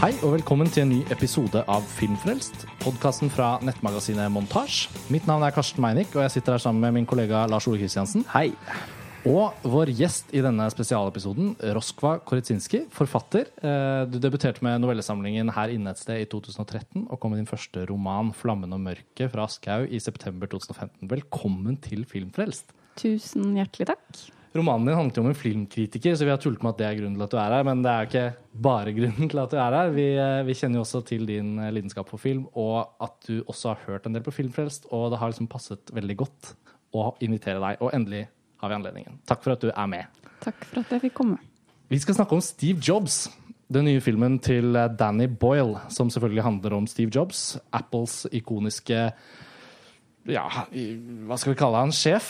Hei og velkommen til en ny episode av Filmfrelst, podkasten fra nettmagasinet Montasj. Mitt navn er Karsten Meinick, og jeg sitter her sammen med min kollega Lars Ole Kristiansen. Hei. Og vår gjest i denne spesialepisoden, Roskva Koritsinski, forfatter. Eh, Du debuterte med novellesamlingen Her inne et sted i 2013, og kom med din første roman 'Flammen og mørket' fra Aschhaug i september 2015. Velkommen til Filmfrelst. Tusen hjertelig takk. Romanen din handler jo om en filmkritiker, så vi har tullet med at det er grunnen til at du er her. Men det er jo ikke bare grunnen til at du er her. Vi, eh, vi kjenner jo også til din eh, lidenskap for film, og at du også har hørt en del på Filmfrelst. Og det har liksom passet veldig godt å invitere deg. Og endelig har vi anledningen. Takk for at du er med. Takk for at jeg fikk komme. Vi skal snakke om Steve Jobs. Den nye filmen til eh, Danny Boyle, som selvfølgelig handler om Steve Jobs. Apples ikoniske ja, hva skal vi kalle han? Sjef?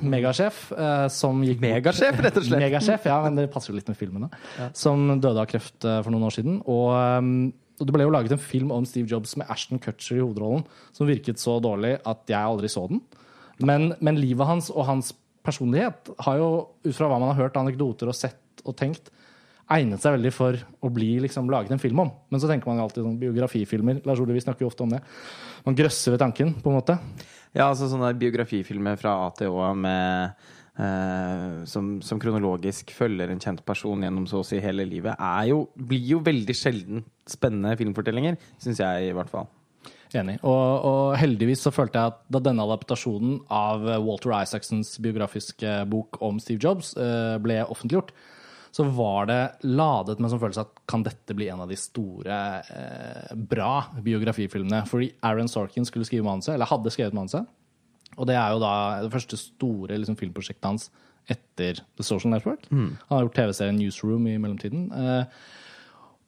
Megasjef? Eh, som gikk Megasjef, rett og slett. Megasjef, ja, men det passer jo litt med filmen. da. Som døde av kreft eh, for noen år siden. Og, um, og det ble jo laget en film om Steve Jobs med Ashton Kutcher i hovedrollen, som virket så dårlig at jeg aldri så den. Men, men livet hans og hans personlighet har jo, ut fra hva man har hørt anekdoter og sett og tenkt, egnet seg veldig for å bli liksom, laget en film om. Men så tenker man jo alltid sånn biografifilmer. Lars Ole, vi snakker jo ofte om det. Man grøsser ved tanken, på en måte. Ja, altså sånne biografifilmer fra A til Å med Uh, som, som kronologisk følger en kjent person gjennom så å si hele livet, jo, blir jo veldig sjelden spennende filmfortellinger. Syns jeg, i hvert fall. Enig. Og, og heldigvis så følte jeg at da denne adaptasjonen av Walter Isaacsons biografiske bok om Steve Jobs uh, ble offentliggjort, så var det ladet med sånn følelse at kan dette bli en av de store, eh, bra biografifilmene? Fordi Aaron Sorkin skulle skrive manuset, eller hadde skrevet manuset. Og det er jo da det første store liksom, filmprosjektet hans etter The Social Network. Han har gjort TV-serien Newsroom i mellomtiden. Eh,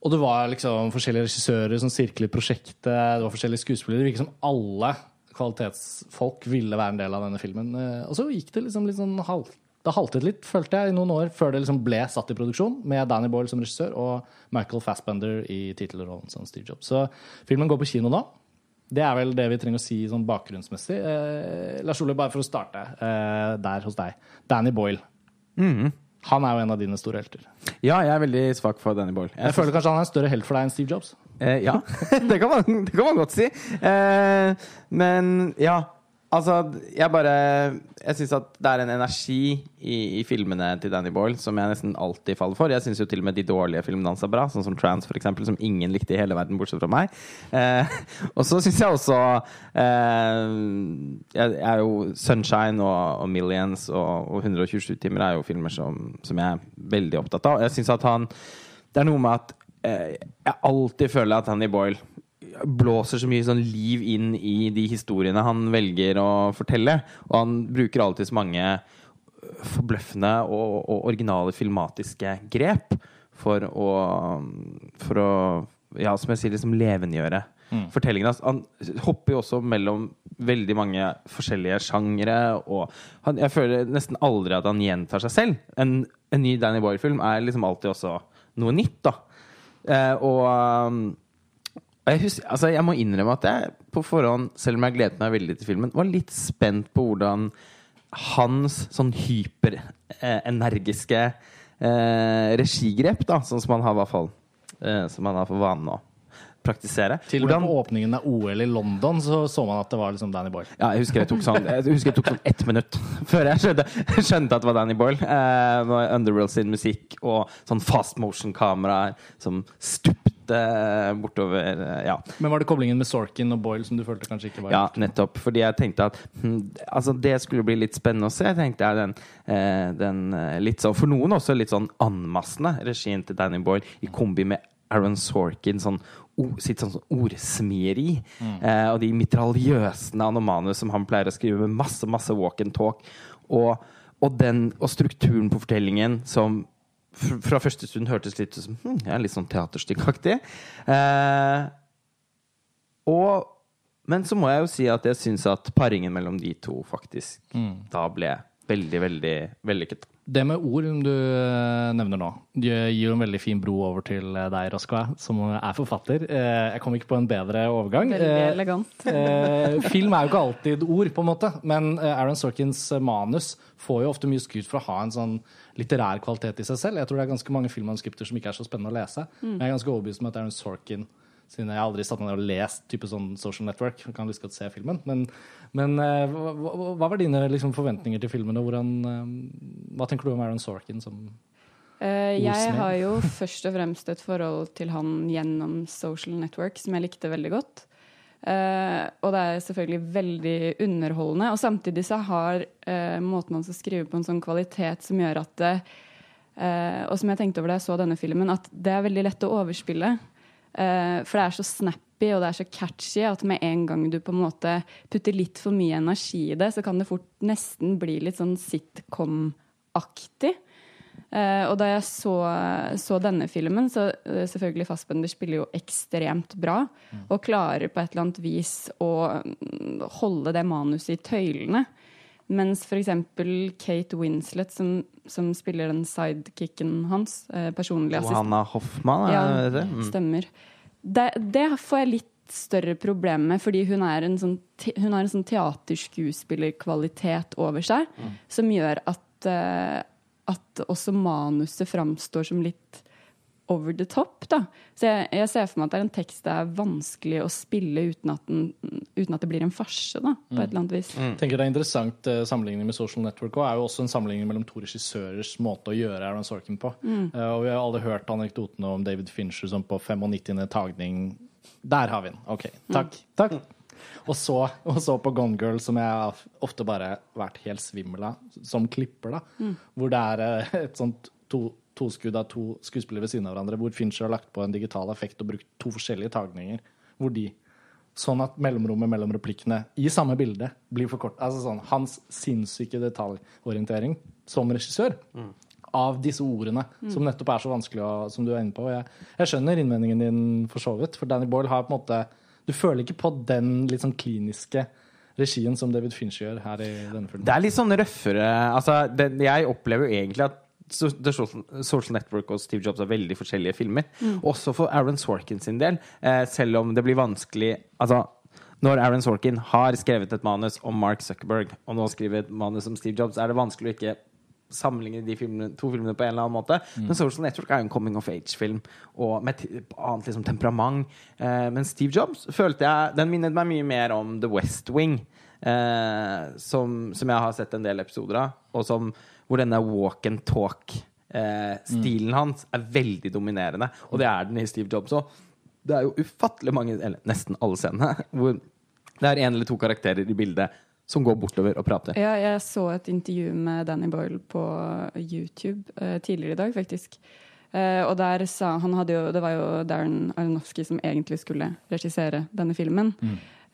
og det var liksom forskjellige regissører som sirklet prosjektet. Det var forskjellige skuespillere. Det virket som alle kvalitetsfolk ville være en del av denne filmen. Eh, Og så gikk det liksom litt sånn halvt Det haltet litt, følte jeg, i noen år før det liksom ble satt i produksjon, med Danny Boyle som regissør og Michael Fassbender i tittelrollen som Steve Jobs. Så filmen går på kino nå. Det er vel det vi trenger å si sånn bakgrunnsmessig. Eh, Lars Ole, bare for å starte eh, der hos deg. Danny Boyle. Han er jo en av dine store helter. Ja, jeg er veldig svak for Danny Boyle. Jeg føler kanskje han er en større helt for deg enn Steve Jobs. Eh, ja, det kan, man, det kan man godt si. Eh, men ja, altså Jeg bare Jeg syns at det er en energi i, i filmene til Danny Boyle som jeg nesten alltid faller for. Jeg syns jo til og med de dårlige filmene hans er bra, sånn som Trans, for eksempel, som ingen likte i hele verden, bortsett fra meg. Eh, og så syns jeg også eh, jeg, jeg er jo Sunshine og, og Millions og, og 127 timer er jo filmer som, som jeg er veldig opptatt av. Jeg synes at han Det er noe med at eh, jeg alltid føler at Danny Boyle blåser så mye sånn liv inn i de historiene han velger å fortelle. Og han bruker alltid så mange forbløffende og, og originale filmatiske grep for å, for å ja, som jeg sier, liksom levendegjøre fortellingen. hans. Han hopper jo også mellom veldig mange forskjellige sjangere. Og han, jeg føler nesten aldri at han gjentar seg selv. En, en ny Danny Boyle-film er liksom alltid også noe nytt. da. Eh, og um, og jeg, husker, altså jeg må innrømme at jeg på forhånd, selv om jeg gledet meg veldig til filmen, var litt spent på hvordan hans sånn hyperenergiske eh, regigrep, da, sånn som han har i hvert fall eh, Som han har for vane å praktisere. Til og med på åpningen av OL i London så så man at det var liksom Danny Boyle. ja, jeg husker jeg tok sånn Jeg husker jeg tok sånn ett minutt før jeg skjønte, skjønte at det var Danny Boyle. Eh, Underworld sin musikk og sånn fast motion-kameraer som stupte bortover eh, Ja. Men var det koblingen med Sorkin og Boyle som du følte kanskje ikke var Ja, nettopp. Fordi jeg tenkte at hm, altså det skulle bli litt spennende å se. Tenkte jeg den, eh, den litt sånn, For noen også litt sånn anmassende regien til Danny Boyle i kombi med Aaron Sorkin sånn, sitt sånn, ordsmieri. Mm. Eh, og de mitraljøsene av noe manus som han pleier å skrive med masse, masse walk and talk. Og, og, den, og strukturen på fortellingen som fra første stund hørtes litt ut som hm, er litt sånn teaterstykkaktig. Eh, og, men så må jeg jo si at jeg syns at paringen mellom de to faktisk da ble veldig, veldig vellykket. Det med ord du eh, nevner nå, det gir jo en veldig fin bro over til eh, deg, Roskva, som er forfatter. Eh, Jeg kom ikke på en bedre overgang. Veldig elegant. Eh, film er jo ikke alltid ord, på en måte, men Aaron Sorkins manus får jo ofte mye skryt for å ha en sånn litterær kvalitet i seg selv. Jeg tror det er ganske mange filmmanuskripter som ikke er så spennende å lese. Men jeg er ganske overbevist om at Aaron Sorkin siden jeg har aldri satt meg ned og lest type sånn Social Network. Jeg kan lyst til å se filmen. Men, men eh, hva, hva- hva var dine liksom, forventninger til filmen, og hvordan, eh, hva tenker du om Aaron Sorkin som uh, jeg har jo først og fremst et forhold til han gjennom Social Network, som jeg likte veldig godt. Eh, og det er selvfølgelig veldig underholdende. Og samtidig så har uh, måten han skal skrive på en sånn kvalitet som gjør at det uh, Og som jeg tenkte over da jeg så denne filmen, at det er veldig lett å overspille. For det er så snappy og det er så catchy at med en gang du på en måte putter litt for mye energi i det, så kan det fort nesten bli litt sånn sitcom-aktig. Eh, og da jeg så, så denne filmen, så eh, selvfølgelig Fassbender spiller jo ekstremt bra. Og klarer på et eller annet vis å mm, holde det manuset i tøylene. Mens f.eks. Kate Winslet, som, som spiller den sidekicken hans, eh, personlig assistent Johanna Hoffmann, ja, er det det? Mm. stemmer. Det, det får jeg litt større problem med, fordi hun, er en sånn, hun har en sånn teaterskuespillerkvalitet over seg, som gjør at, eh, at også manuset framstår som litt over the top. Da. Så jeg, jeg ser for meg at det er en tekst det er vanskelig å spille uten at, den, uten at det blir en farse, da, på et eller annet vis. Jeg tenker det er interessant uh, Sammenligning med Social Network og er jo også en sammenligning mellom to regissørers måte å gjøre Aaron Sorkin på. Eh, og Vi har alle hørt anekdotene om David Fincher som på 95. tagning Der har vi den! OK, takk. takk. Og så, og så på Gone Girl, som jeg har ofte bare vært helt svimmel av, som klipper, da. Hvor det er eh, et sånt to, toskudd av to skuespillere ved siden av hverandre, hvor Fincher har lagt på en digital effekt og brukt to forskjellige tagninger. Hvor de Sånn at mellomrommet mellom replikkene i samme bilde blir for kort. Altså sånn, Hans sinnssyke detaljorientering som regissør av disse ordene, som nettopp er så vanskelig, å, som du er inne på. Jeg, jeg skjønner innvendingen din for så vidt, for Danny Boyle har på en måte Du føler ikke på den litt sånn kliniske regien som David Fincher gjør her i denne filmen. Det er litt sånn røffere altså, det, Jeg opplever jo egentlig at The Social, Network og Steve Jobs er veldig forskjellige filmer. Også for Aaron Sorkin sin del, eh, selv om det blir vanskelig Altså, når Aaron Sorkin har skrevet et manus om Mark Zuckerberg, og nå skriver et manus om Steve Jobs, er det vanskelig å ikke sammenligne de filmene, to filmene på en eller annen måte. Men Social Network er jo en coming of age-film og med et annet liksom, temperament. Eh, men Steve Jobs følte jeg Den minnet meg mye mer om The West Wing, eh, som, som jeg har sett en del episoder av, og som, hvor denne walk and talk-stilen hans er veldig dominerende. Og det er den i Steve Jobs òg. Det er jo ufattelig mange, eller nesten alle scenene, hvor det er en eller to karakterer i bildet som går bortover og prater. Ja, jeg så et intervju med Danny Boyle på YouTube eh, tidligere i dag, faktisk. Eh, og der sa han hadde jo, Det var jo Darren Aronofsky som egentlig skulle regissere denne filmen.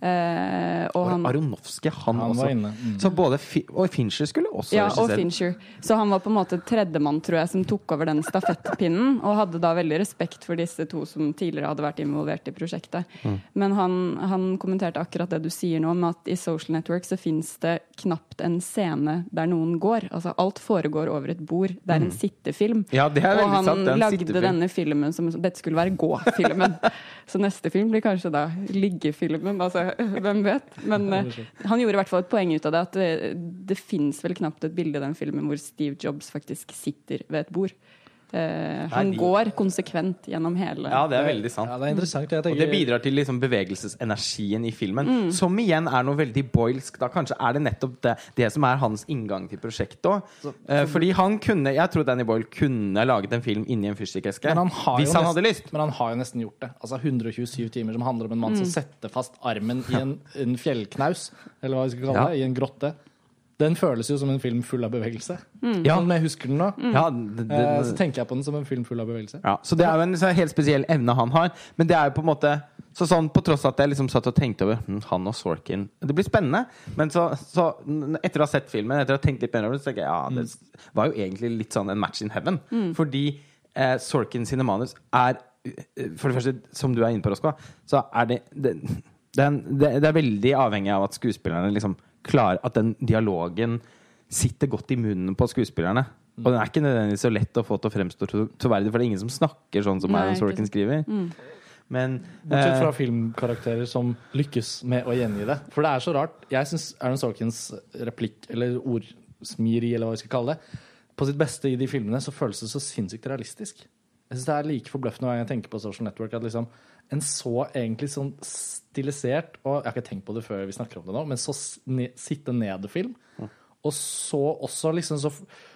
Eh, og han, Aronofsky, han, Han også. Mm. Så både Fi og Fincher skulle også ja, og. Fincher. Så han var på en måte tredjemann, tror jeg, som tok over den stafettpinnen. Og hadde da veldig respekt for disse to som tidligere hadde vært involvert i prosjektet. Mm. Men han, han kommenterte akkurat det du sier nå, med at i Social Network så fins det knapt en scene der noen går. Altså alt foregår over et bord. Det er en sittefilm. Mm. Ja, det er og han sant, det er lagde sittefilm. denne filmen som dette skulle være gå-filmen. så neste film blir kanskje da liggefilmen. Altså, hvem vet? Men uh, han gjorde i hvert fall et poeng ut av det. At det, det fins vel knapt et bilde i den filmen hvor Steve Jobs faktisk sitter ved et bord. Eh, han de- går konsekvent gjennom hele Ja, det er veldig sant. Ja, det er interessant. Jeg Og det bidrar til liksom bevegelsesenergien i filmen, som igjen er noe veldig boilsk. Da kanskje er det nettopp det, det som er hans inngang til prosjektet òg. Uh, fordi han kunne Jeg tror Danny Boyle kunne laget en film inni en fyrstikkeske Men han har hvis han nesten, hadde lyst. Men han har jo nesten gjort det. Altså 127 timer som handler om en mann som setter fast armen i en, en fjellknaus, eller hva vi skal kalle Ja. det, i en grotte. Den føles jo som en film full av bevegelse. Ja. Sånn jeg husker den nå. Ja, det, det, Eh, Så tenker jeg på den som en film full av bevegelse. Ja, så det er jo en så helt spesiell evne han har. Men det er jo på en måte så sånn På tross av at jeg liksom satt og tenkte over hm, han og Sorkin Det blir spennende. Men så, så etter å ha sett filmen, etter å ha tenkt litt mer over det, så tenker jeg ja, det var jo egentlig litt sånn en match in heaven. Fordi eh, Sorkin sine manus er eh, For det første, som du er inne på, Roskva, så er det det, det, er en- det det er veldig avhengig av at skuespillerne liksom klarer At den dialogen sitter godt i munnen på skuespillerne. Og den er ikke nødvendigvis så lett å få til å fremstå tro- troverdig, for det er ingen som snakker sånn som Nei, Aaron Sorkin skriver. skriver. Men Bortsett fra eh, filmkarakterer som lykkes med å gjengi det. For det er så rart. Jeg syns Aaron Sorkins replikk, eller ordsmiri, eller hva vi skal kalle det, på sitt beste i de filmene, så føles det så sinnssykt realistisk. Jeg synes Det er like forbløffende hver gang jeg tenker på Social Network. At liksom en så egentlig sånn stilisert Og jeg har ikke tenkt på det før vi snakker om det nå, men så sitte ned-film. Og så også liksom så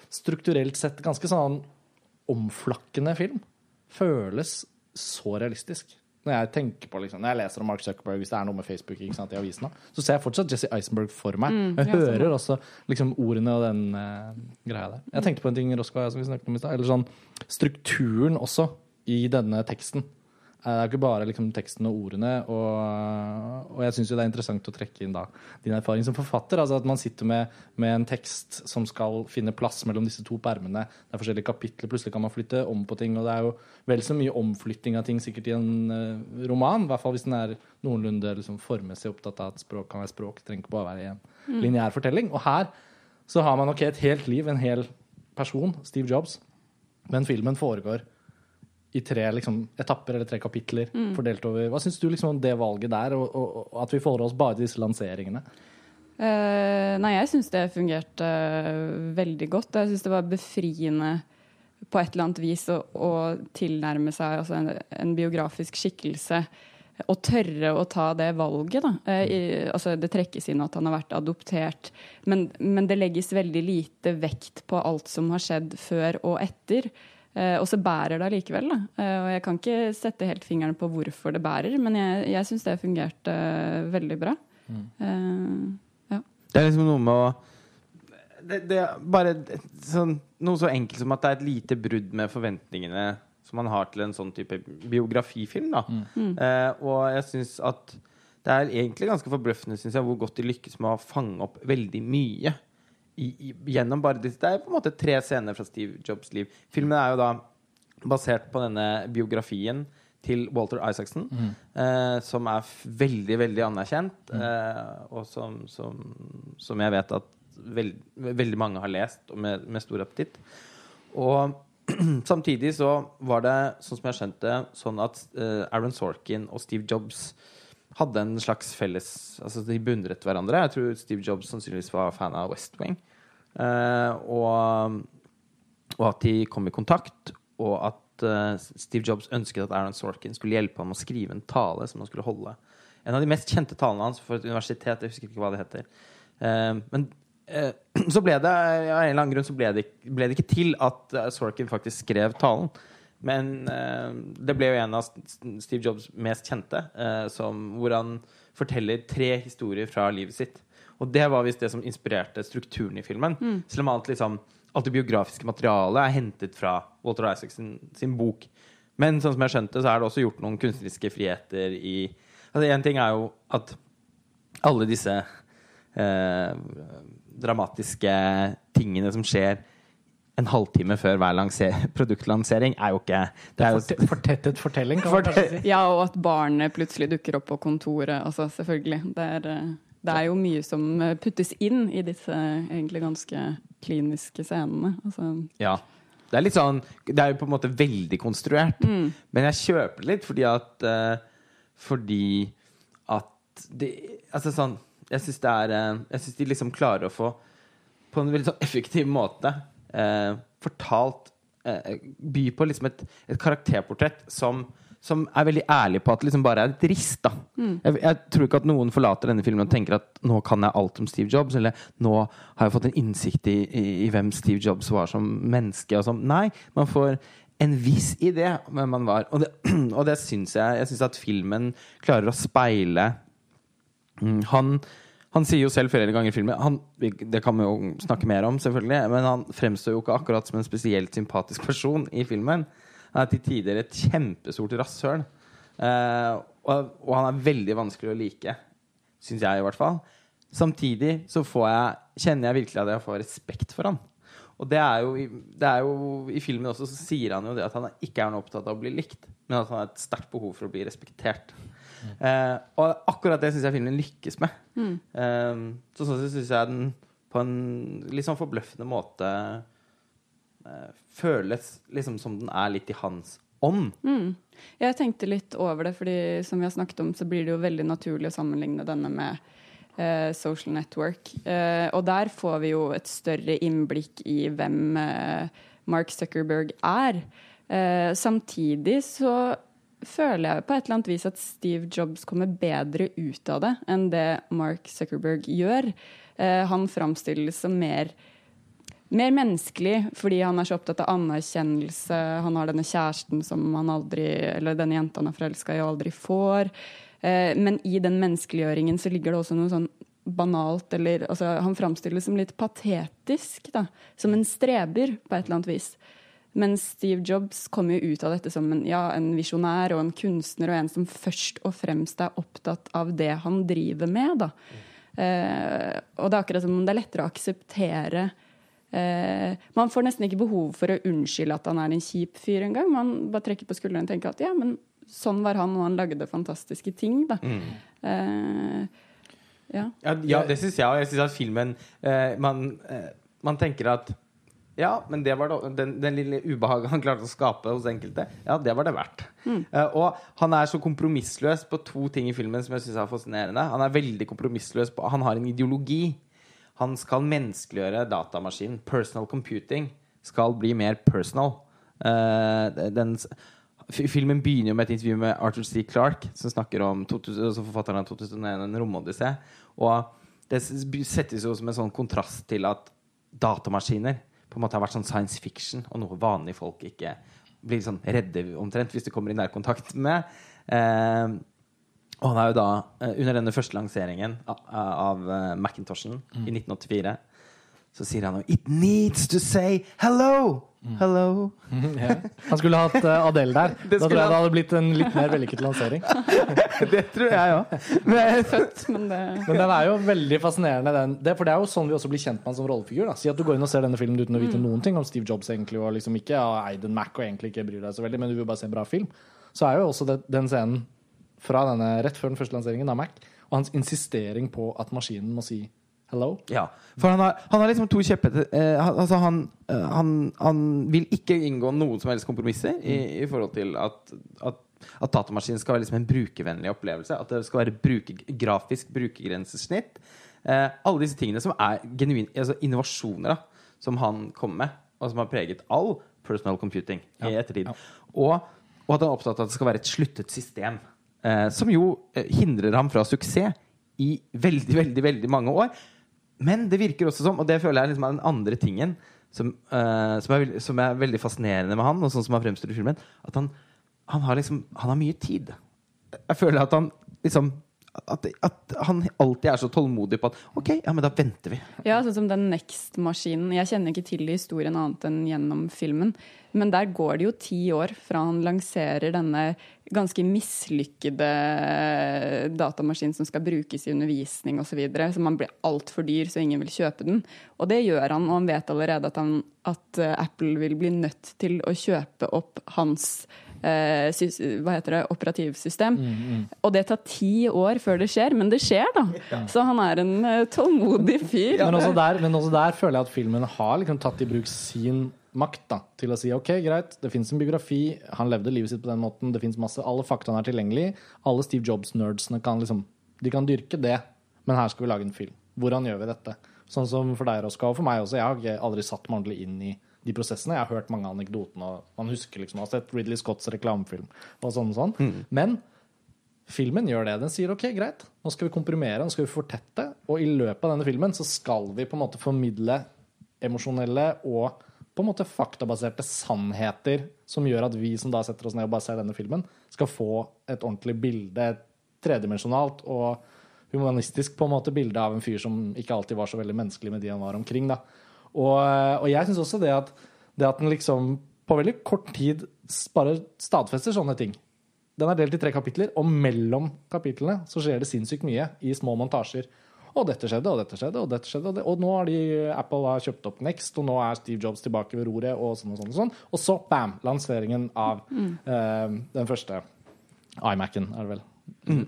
strukturelt sett ganske sånn omflakkende film. Føles så realistisk. Når jeg tenker på liksom, når jeg leser om Mark Zuckerberg, hvis det er noe med Facebook ikke sant, i avisene, så ser jeg fortsatt Jesse Eisenberg for meg. Mm, jeg jeg hører hører også liksom ordene og den uh, greia der. Jeg tenkte på en ting Roska, som vi snakket om i stad. Eller sånn strukturen også i denne teksten. Eh, Det er ikke bare liksom teksten og ordene. Og, og jeg syns det er interessant å trekke inn da din erfaring som forfatter. altså At man sitter med, med en tekst som skal finne plass mellom disse to permene. Det er forskjellige kapitler, plutselig kan man flytte om på ting. Og det er jo vel så mye omflytting av ting sikkert i en uh, roman. I hvert fall hvis den er noenlunde liksom, formmessig opptatt av at språk kan være språk. Det trenger ikke bare være en lineær fortelling. Og her så har man ok, et helt liv, en hel person, Steve Jobs, men filmen foregår i tre liksom, etapper eller tre kapitler fordelt over Hva syns du liksom om det valget der, og, og, og at vi forholder oss bare til disse lanseringene? Uh, nei, jeg syns det fungerte uh, veldig godt. Jeg syns det var befriende på et eller annet vis å, å tilnærme seg altså en, en biografisk skikkelse. Og tørre å ta det valget. Da. Eh, i, altså det trekkes inn at han har vært adoptert, men, men det legges veldig lite vekt på alt som har skjedd før og etter. Eh, og så bærer det allikevel. Eh, og jeg kan ikke sette helt fingeren på hvorfor det bærer, men jeg, jeg syns det fungerte eh, veldig bra. Eh, ja. det er liksom noe med å det, det er bare sånn, noe så enkelt som at det er et lite brudd med forventningene som man har til en sånn type biografifilm. Da. Eh, og jeg syns at det er egentlig ganske forbløffende synes jeg, hvor godt de lykkes med å fange opp veldig mye. I, gjennom bare Det er på en måte tre scener fra Steve Jobs liv. Filmen er jo da basert på denne biografien til Walter Isaacson, eh, som er veldig, veldig anerkjent, eh, og som, som, som jeg vet at veld, veldig mange har lest, med, med stor appetitt. Og samtidig så var det, sånn som jeg skjønte, sånn at eh, Aaron Sorkin og Steve Jobs hadde en slags felles Altså de beundret hverandre. Jeg tror Steve Jobs sannsynligvis var fan av West Wing. Uh, og, og at de kom i kontakt, og at uh, Steve Jobs ønsket at Aaron Sorkin skulle hjelpe ham å skrive en tale som han skulle holde. En av de mest kjente talene hans for et universitet. Jeg husker ikke hva det heter. Uh, men så ble det av en eller annen grunn så ble det, ble det ikke til at Sorkin faktisk skrev talen. Men eh, det ble jo en av Steve Jobs mest kjente, eh, som, hvor han forteller tre historier fra livet sitt. Og det var visst det som inspirerte strukturen i filmen. Selv om alt, liksom, alt det biografiske materialet er hentet fra Walter Isaacson sin bok. Men sånn som jeg skjønte, så er det også gjort noen kunstneriske friheter i Altså Én ting er jo at alle disse eh, dramatiske tingene som skjer en halvtime før hver lanser- produktlansering, er jo ikke det er jo, Forte- Fortettet fortelling, kan man kanskje si. Ja, og at barnet plutselig dukker opp på kontoret. Altså, selvfølgelig. Det er, eh, det er jo mye som eh, puttes inn i disse eh, egentlig ganske kliniske scenene. Altså, Ja. Det er litt sånn Det er jo på en måte veldig konstruert. Men jeg kjøper det litt fordi at Fordi at det Altså sånn Jeg syns det er Jeg syns de liksom klarer å få på en veldig sånn effektiv måte eh, fortalt eh, By på liksom et, et karakterportrett som, som er veldig ærlig på at det liksom bare er et rist. da jeg, jeg tror ikke at noen forlater denne filmen og tenker at nå kan jeg alt om Steve Jobs, eller nå har jeg fått en innsikt i, i, i hvem Steve Jobs var som menneske. Og. Nei, man får en viss idé om hvem man var. Og det, og det syns jeg Jeg syns at filmen klarer å speile Mm, Han, han sier jo selv flere ganger i filmen han, Det kan vi jo snakke mer om, selvfølgelig. Men han fremstår jo ikke akkurat som en spesielt sympatisk person i filmen. Han er til tider et kjempestort rasshøl. Eh, og, og han er veldig vanskelig å like. Syns jeg, i hvert fall. Samtidig så jeg, kjenner jeg virkelig at jeg får respekt for han. Og det er, jo, det er jo I filmen også så sier han jo det at han ikke er noe opptatt av å bli likt, men at han har et sterkt behov for å bli respektert. Eh, og akkurat det syns jeg filmen lykkes med. Eh, så sånn sett syns jeg den på en litt sånn forbløffende måte eh, føles liksom som den er litt i hans ånd. Jeg tenkte litt over det, fordi som vi har snakket om, så blir det jo veldig naturlig å sammenligne denne med eh, Social Network. Eh, og der får vi jo et større innblikk i hvem eh, Mark Zuckerberg er. Eh, samtidig så føler jeg på et eller annet vis at Steve Jobs kommer bedre ut av det enn det Mark Zuckerberg gjør. Eh, han framstilles som mer mer menneskelig, fordi han er så opptatt av anerkjennelse. Han har denne kjæresten som han aldri, eller denne jenta han er forelska i og aldri får. Eh, men i den menneskeliggjøringen så ligger det også noe sånn banalt, eller altså, Han framstilles som litt patetisk, da. Som en streber, på et eller annet vis. Mens Steve Jobs kommer jo ut av dette som en, ja, en visjonær og en kunstner, og en som først og fremst er opptatt av det han driver med, da. Eh, og det er akkurat som om det er lettere å akseptere Eh, man får nesten ikke behov for å unnskylde at han er en kjip fyr engang. Man bare trekker på skuldrene og tenker at ja, men sånn var han, og han lagde fantastiske ting, da. Eh, ja. Ja, ja det syns jeg òg. Jeg syns at filmen eh, man, eh, man tenker at ja, men det var det, den, den lille ubehaget han klarte å skape hos enkelte, ja, det var det verdt. Eh, og han er så kompromissløs på to ting i filmen som jeg syns er fascinerende. Han er veldig kompromissløs på Han har en ideologi. Han skal menneskeliggjøre datamaskinen. Personal computing skal bli mer personal. Uh, den, filmen begynner jo med et intervju med Arthur C. Clarke, som snakker om 2000, altså forfatteren av 2001, en romodyssé. Og det settes jo som en sånn kontrast til at datamaskiner på en måte har vært sånn science fiction, og noe vanlige folk ikke blir sånn redde omtrent hvis de kommer i nærkontakt med. Eh, og han er jo da, eh, under denne første lanseringen av, av Macintoshen Macintoshen i 1984, så sier han It needs to say hello! Hello! Ja. Han skulle hatt eh, Adele der. Da tror jeg det hadde blitt en litt mer vellykket lansering. det tror jeg òg. Men men det Men den er jo veldig fascinerende, den. Det, for det er jo sånn vi også blir kjent med han som rollefigur. Da. Si at du går inn og ser denne filmen uten å vite noen ting om Steve Jobs egentlig, og liksom ikke og Aiden Mac og egentlig ikke bryr deg så veldig, men du vil bare se en bra film. Så er jo også det, den scenen fra denne rett før den første lanseringen av Mac, og hans insistering på at maskinen må si hello. Ja, for han har, han har liksom to kjeppete eh, Altså, han, eh, han, han vil ikke inngå noen som helst kompromisser i, i forhold til at, at, at datamaskinen skal være liksom en brukervennlig opplevelse. At det skal være bruker, grafisk brukergrensesnitt. Eh, alle disse tingene som er genuin, altså innovasjoner da, som han kommer med, og som har preget all personal computing i ettertid. Og, og at han er opptatt av at det skal være et sluttet system. Eh, som jo eh, hindrer ham fra suksess i veldig, veldig, veldig mange år. Men det virker også som, og det føler jeg liksom er den andre tingen som, uh, som, er, som er veldig fascinerende med han, og sånn som han fremstår i filmen, at han, han har liksom Han har mye tid. Jeg føler at han liksom at, at han alltid er så tålmodig på at OK, ja, men da venter vi. Ja, sånn som den Next-maskinen. Jeg kjenner ikke til historien annet enn gjennom filmen. Men der går det jo ti år fra han lanserer denne ganske mislykkede datamaskinen som skal brukes i undervisning osv. Så man blir altfor dyr, så ingen vil kjøpe den. Og det gjør han, og han vet allerede at, han, at eh, Apple vil bli nødt til å kjøpe opp hans eh, hva heter det, operativsystem. Og det tar ti år før det skjer, men det skjer, da. Så han er en eh, tålmodig fyr. Men, også der, men også der føler jeg at filmen har liksom tatt i bruk sin makt da, til å si ok, greit, det fins en biografi, han levde livet sitt på den måten, det fins masse, alle faktaene er tilgjengelig, alle Steve Jobs-nerdsene kan liksom De kan dyrke det, men her skal vi lage en film. Hvordan gjør vi dette? Sånn som for deg, Roska, og for meg også. Jeg har aldri satt meg ordentlig inn i de prosessene. Jeg har hørt mange av anekdotene, og man husker liksom, har sett Ridley Scotts reklamefilm og sånn og sånn. Men filmen gjør det. Den sier ok, greit, nå skal vi komprimere, nå skal vi fortette. Og i løpet av denne filmen så skal vi på en måte formidle emosjonelle og på en måte faktabaserte sannheter som gjør at vi som da setter oss ned og bare ser denne filmen, skal få et ordentlig bilde, et tredimensjonalt og humanistisk på en måte bilde av en fyr som ikke alltid var så veldig menneskelig med de han var omkring. da. Og, og jeg syns også det at, det at den liksom på veldig kort tid bare stadfester sånne ting. Den er delt i tre kapitler, og mellom kapitlene så skjer det sinnssykt mye i små montasjer. Og dette skjedde, og dette skjedde, og dette skjedde. Og, det, og nå har de, Apple har kjøpt opp Next, og nå er Steve Jobs tilbake ved roret, og sånn og sånn. Og sånn. Og så, bam, lanseringen av eh, den første iMac-en, er det vel.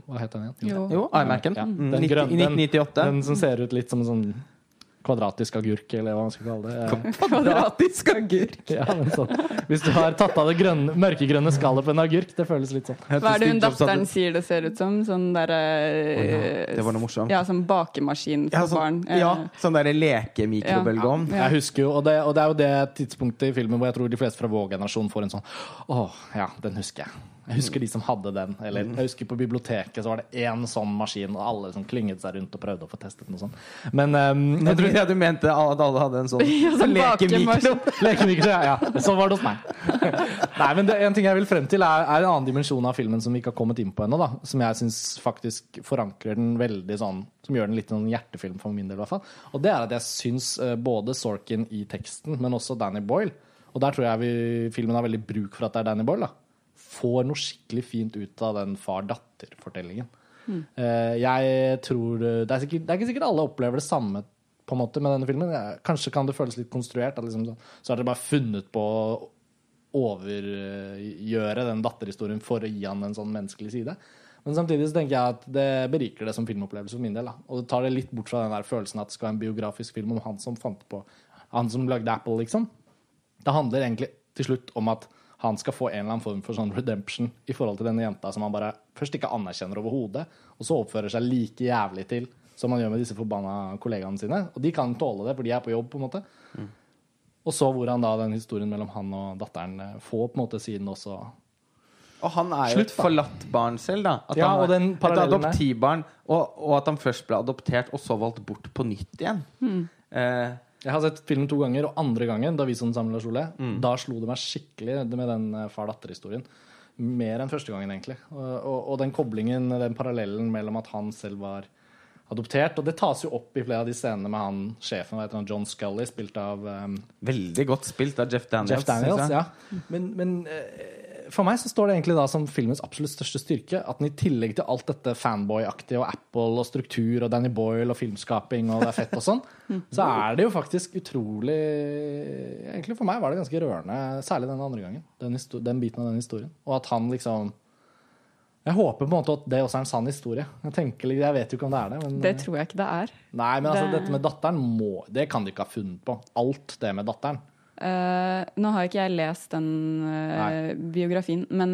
Hva het den igjen? Jo. Jo, iMac-en. Ja, Mm, den 90 grønne- I 1998. Den som ser ut litt som en sånn kvadratisk agurk, eller hva man skal kalle det. Kvadratisk agurk. Ja, men sånn. Hvis du har tatt av det grønne, mørkegrønne skallet på en agurk, det føles litt sånn. Hva er det hun datteren sier det ser ut som? Sånn derre Det var noe morsomt. Ja, sånn bakemaskin for Ja, sånn, barn. ja, Eh, sånn derre lekemikrobølgeovn. Ja. Jeg husker jo, og det, og det er jo det tidspunktet i filmen hvor jeg tror de fleste fra vår generasjon får en sånn Åh, ja, den husker jeg. Jeg husker de som hadde den. Eller jeg husker på biblioteket så var det én sånn maskin, og alle som klynget seg rundt og prøvde å få testet den og sånn. Men um, Jeg trodde du mente at alle hadde en sånn Ja, så lekemikro. Lekemikro, ja. ja. Sånn var det hos meg. Nei, men det, En ting jeg vil frem til, er, er en annen dimensjon av filmen som vi ikke har kommet inn på ennå. da, Som jeg syns faktisk forankrer den veldig sånn Som gjør den litt en hjertefilm for min del. i hvert fall. Og det er at jeg syns eh, både Sorkin i teksten, men også Danny Boyle Og der tror jeg vi, filmen har veldig bruk for at det er Danny Boyle. da, Får noe skikkelig fint ut av den far-datter-fortellingen. Mm. jeg tror det er, sikkert, det er ikke sikkert alle opplever det samme på en måte med denne filmen. Kanskje kan det føles litt konstruert. Liksom, så, så har dere bare funnet på å overgjøre den datterhistorien for å gi han en sånn menneskelig side. Men samtidig så tenker jeg at det beriker det som filmopplevelse for min del. Da. Og det tar det litt bort fra den der følelsen at det skal være en biografisk film om han som fant på Han som lagde Apple, liksom. Det handler egentlig til slutt om at han skal få en eller annen form for sånn redemption i forhold til denne jenta som han bare først ikke anerkjenner overhodet, og så oppfører seg like jævlig til som han gjør med disse forbanna kollegaene sine. Og de kan tåle det, for de er på jobb, på en måte. Og så hvordan da den historien mellom han og datteren eh, får på en måte siden også Og han er jo et forlatt barn selv, da. At Ja, han og er den et adoptivbarn. Og, og at han først ble adoptert, og så valgt bort på nytt igjen. Eh, Jeg har sett filmen to ganger, og andre gangen, da vi så den sammen, Lars Ole, Mm. da slo det meg skikkelig med den eh, far-datter-historien. Mer enn første gangen, egentlig. Og, og, og den koblingen, den parallellen mellom at han selv var adoptert. Og det tas jo opp i flere av de scenene med han sjefen, hva heter han, John Scully, spilt av um, veldig godt spilt av Jeff Daniels. Jeff Daniels. Ja. Men, men eh, for meg så står det egentlig da som filmens absolutt største styrke at den i tillegg til alt dette fanboy-aktige og Apple og struktur og Danny Boyle og filmskaping og det er fett og sånn, så er det jo faktisk utrolig Egentlig for meg var det ganske rørende, særlig den andre gangen. Den, den biten av den historien. Og at han liksom Jeg håper på en måte at det også er en sann historie. Jeg tenker, jeg vet jo ikke om det er det. Men, Det tror jeg ikke det er. Nei, men altså, det- dette med datteren må Det kan de ikke ha funnet på. Alt det med datteren. Eh, nå har ikke jeg lest den uh, biografien, men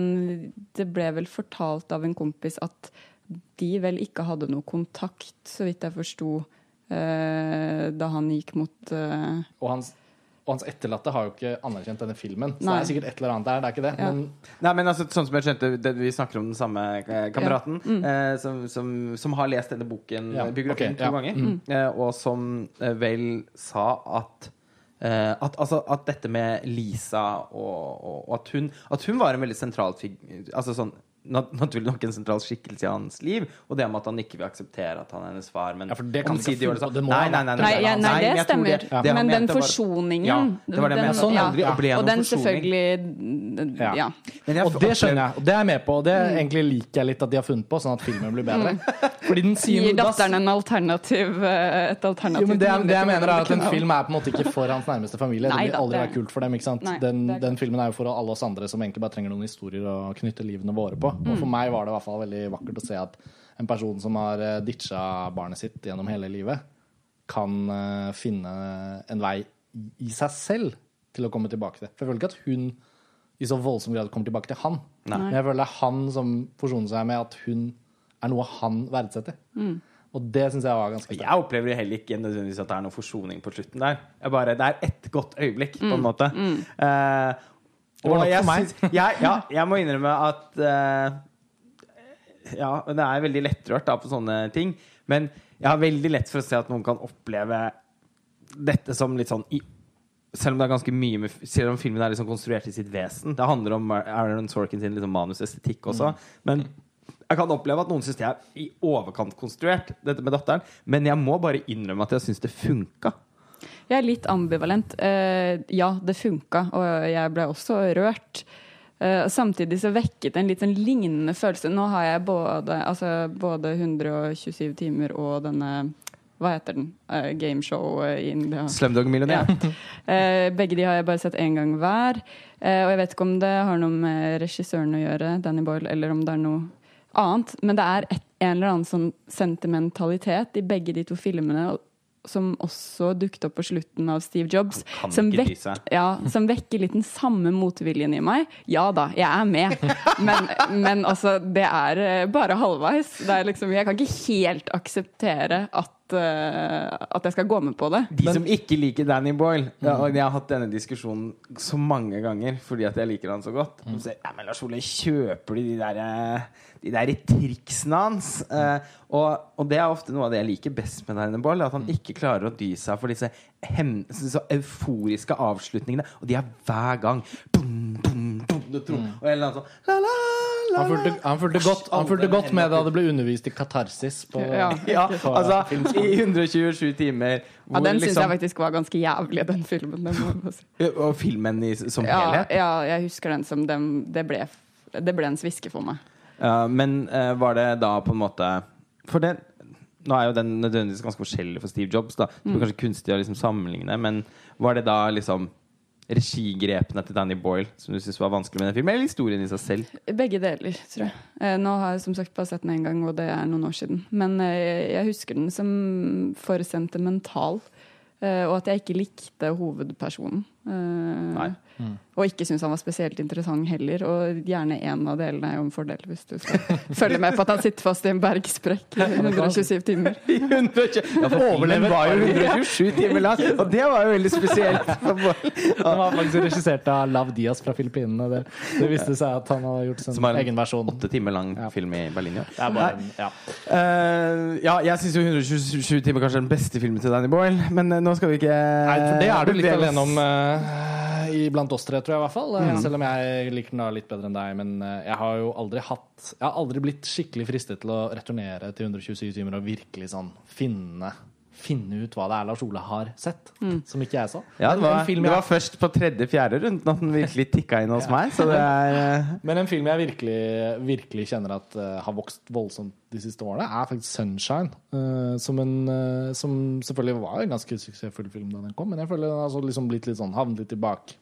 det ble vel fortalt av en kompis at de vel ikke hadde noe kontakt, så vidt jeg forsto, uh, da han gikk mot Og hans, og hans etterlatte har jo ikke anerkjent denne filmen. Så Nei. det er sikkert et eller annet der. det er ikke det. Ja. Men Nei, men altså, sånn som jeg skjønte det, Vi snakker om den samme kameraten eh, som, som, som har lest denne boken, Ja, biografien, okay, to ja. ganger, eh, og som eh, vel sa at eh, at, altså, at dette med Lisa og, og at, hun, at hun var en veldig sentral figur Altså sånn nat naturlig nok en sentral skikkelse i hans liv, og det med at han ikke vil akseptere at han er hennes far. Men Ja, for det kan ikke gjøre sånn. det må Nei, nei, nei, det. Nei, ja, nei, nei, det jeg stemmer. det- det men den forsoningen Ja, det var det den- Sånn aldri ja. Og, Og den forsoning. selvfølgelig Ja. Ja. Jeg Og det skjønner jeg, og det er jeg med på. Og det Mm. egentlig liker jeg litt at de har funnet på, sånn at filmen blir bedre. Fordi den sier Gir datteren en alternativ, eh, et alternativ jo, men det, er- det jeg mener er at En film er på en måte ikke for hans nærmeste familie. Nei det vil aldri være kult for dem. ikke sant? Nei, den, den filmen er jo for alle oss andre som egentlig bare trenger noen historier å knytte livene våre på. Og Mm. For meg var det i hvert fall veldig vakkert å se at en person som har eh, ditcha barnet sitt gjennom hele livet, kan eh, finne en vei i- seg selv til å komme tilbake til. For jeg føler ikke at hun i så voldsom grad kommer tilbake til han. Nei. Men jeg føler det er han som forsoner seg med at hun er noe han verdsetter. Mm. Og det syns jeg var ganske sterkt. Jeg opplever heller ikke nødvendigvis at det er noe forsoning på slutten der. Jeg bare, det er ett godt øyeblikk, på en måte. Eh, Det var nok for meg. jeg, ja, jeg må innrømme at uh, Ja, det er veldig lettrørt da, på sånne ting. Men jeg har veldig lett for å se at noen kan oppleve dette som litt sånn i, Selv om det er ganske mye med, Selv om filmen er liksom konstruert i sitt vesen. Det handler om Aaron Sorkin sin liksom manusestetikk også. Men jeg kan oppleve at noen syns det er i overkant konstruert, dette med datteren. Men jeg må bare innrømme at jeg syns det funka. Jeg er litt ambivalent. Eh, ja, det funka, og jeg ble også rørt. Eh, samtidig så vekket det en litt sånn lignende følelse. Nå har jeg både, altså, både 127 timer og denne Hva heter den? Uh, Gameshow i India. Slumdog Millionaire. Ja. Uh, begge de har jeg bare sett én gang hver. Uh, og jeg vet ikke om det har noe med regissøren å gjøre, Danny Boyle, eller om det er noe annet. Men det er et, en eller annen sånn sentimentalitet i begge de to filmene. Som også dukket opp på slutten av Steve Jobs. Som, vek, ja, som vekker litt den samme motviljen i meg. Ja da, jeg er med. Men, men altså, det er eh, bare halvveis. Det er liksom, jeg kan ikke helt akseptere at, at jeg skal gå med på det. De som ikke liker Danny Boyle ja, og Jeg har hatt denne diskusjonen så mange ganger fordi at jeg liker han så godt. Og så, ja, men Lars Ole, kjøper du de der, eh, de der triksene hans? Eh, og, og det er ofte noe av det jeg liker best med Danny Boyle. At han ikke klarer å dy seg for disse hem, så euforiske avslutningene. Og de er hver gang. Dum, du tror, Og en eller annen sånn la, la, la, Han fulgte, han fulgte godt, han fulgte godt med da det ble undervist i katarsis på Ja. Ja, på altså i 127 timer. Ja, hvor den syns liksom- jeg faktisk var ganske jævlig, den filmen. Det må jeg bare si. Og filmen i, som Ja, helhet. ja, jeg husker den som den, det, ble, det ble en sviske for meg. Ja, men eh, var det da på en måte For den Nå er jo den nødvendigvis ganske forskjellig for Steve Jobs. da Det er kanskje kunstig å liksom sammenligne, men var det da liksom regigrepene til Danny Boyle som du syns var vanskelig med den filmen, eller historien i seg selv? Begge deler, tror jeg. Eh, Nå har jeg som sagt bare sett den én gang, og det er noen år siden. Men eh, jeg husker den som for sentimental. eh, Og at jeg ikke likte hovedpersonen. Eh, Nei. Og ikke syns han var spesielt interessant heller. Og gjerne én av delene er jo en fordel, hvis du skal følge med på at han sitter fast i en bergsprekk i 127 timer. I 120 ja, for filmen var jo 127 timer lang, og det var jo veldig spesielt. Han var faktisk regissert av Lav Diaz fra Filippinene. Det, det viste seg at han hadde gjort sin Som har en egen versjon. Åtte timer lang Ja. film i Berlin, ja. Bare, ja. Uh, ja, jeg syns jo 127 timer kanskje er den beste filmen til Danny Boyle, men eh, nå skal vi ikke Nei, for det er du litt alene om i blant oss tre, tror jeg i hvert fall. Eh, Mm. Selv om jeg liker den da litt bedre enn deg. Men eh, jeg har jo aldri hatt Jeg har aldri blitt skikkelig fristet til å returnere til 127 timer og virkelig sånn finne Finne ut hva det er Lars Ole har sett, som ikke jeg så. Ja, det var, film det var først på tredje-fjerde runden at den virkelig tikka inn hos meg. Så det er eh, Men en film jeg virkelig, virkelig kjenner at uh, har vokst voldsomt de siste årene, er faktisk 'Sunshine'. Uh, som, en, som selvfølgelig var en ganske suksessfull film da den kom, men jeg føler den har så liksom blitt litt sånn havnet litt i bak,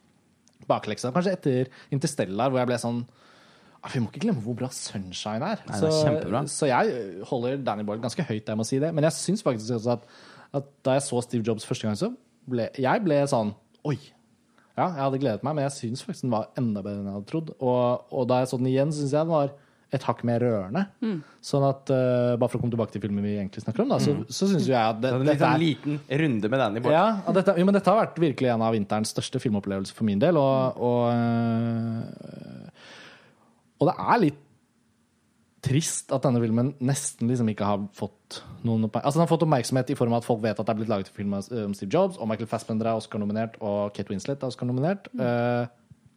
bakleksa. Kanskje etter 'Interstellar', hvor jeg ble sånn ah, Vi må ikke glemme hvor bra 'Sunshine' er. Nei, det er kjempebra. så jeg holder Danny Boyle ganske høyt, jeg må si det. Men jeg syns faktisk også at, at da jeg så Steve Jobs første gang, så ble jeg ble sånn Oi! Ja, jeg hadde gledet meg, men jeg syns faktisk den var enda bedre enn jeg hadde trodd. Og, og da jeg så den igjen, syns jeg den var et hakk mer rørende. Sånn at uh, Bare for å komme tilbake til filmen vi egentlig snakker om, da, så, så syns jo jeg at det, er... litt dette sånn er liten runde med Danny Borch. ja, dette, jo, men dette har vært virkelig en av vinterens største filmopplevelser for min del. Og, og, øh, og det er litt trist at denne filmen nesten liksom ikke har fått noen oppmerksomhet. Altså Den har fått oppmerksomhet i form av at folk vet at det er blitt laget en film om Steve Jobs, og Michael Fassbender er Oscar-nominert, og Kate Winslet er Oscar-nominert. Eh,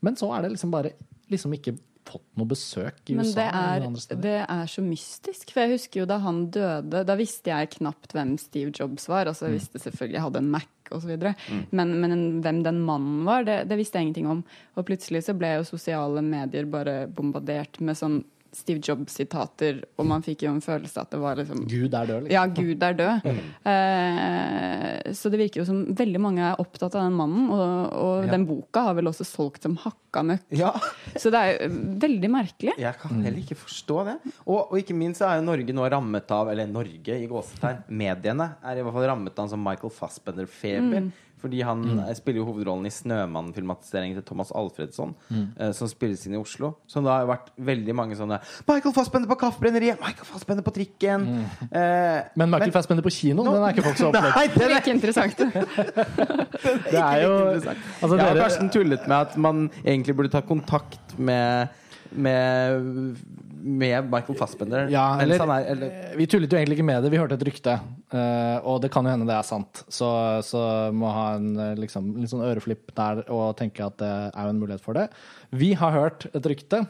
men så er det liksom bare liksom ikke fått noe besøk i Men USA. det eller andre steder. det er så mystisk. For jeg husker jo da han døde, da visste jeg knapt hvem Steve Jobs var. Altså jeg visste selvfølgelig jeg hadde en Mac osv. Mm. Men, men hvem den mannen var, det, det visste jeg ingenting om. Og plutselig så ble jo sosiale medier bare bombardert med sånn Steve Jobs-sitater, og man fikk jo en følelse at det var liksom Gud er død, liksom. Ja, Gud er død. Eh, så det virker jo som veldig mange er opptatt av den mannen, og, og Ja. den boka har vel også solgt som hakka møkk. Ja, Så det er jo veldig merkelig. jeg kan heller ikke forstå det. Og, og ikke minst er jo Norge nå rammet av Eller Norge i gåsetegn. Mediene er i hvert fall rammet av en sånn Michael Fassbender-feber. Fordi han mm. spiller jo hovedrollen i 'Snømann'-filmatiseringen til Thomas Alfredsson, eh, som spilles inn i Oslo. Så det har vært veldig mange sånne 'Michael Fassbender på Kaffebrenneriet', 'Michael Fassbender på trikken'. Eh, Men Michael Fassbender på kino, den er ikke folk så opptatt Det er ikke interessant. Det er jo altså, Jeg har dere- Karsten tullet med at man egentlig burde ta kontakt med med, med Michael Fassbender. Ja, mens eller, han er, eller Vi tullet jo egentlig ikke med det, vi hørte et rykte. eh, og det kan jo hende det er sant. Så, så må ha en eh, liksom, litt sånn øreflipp der og tenke at det er jo en mulighet for det. Vi har hørt et rykte,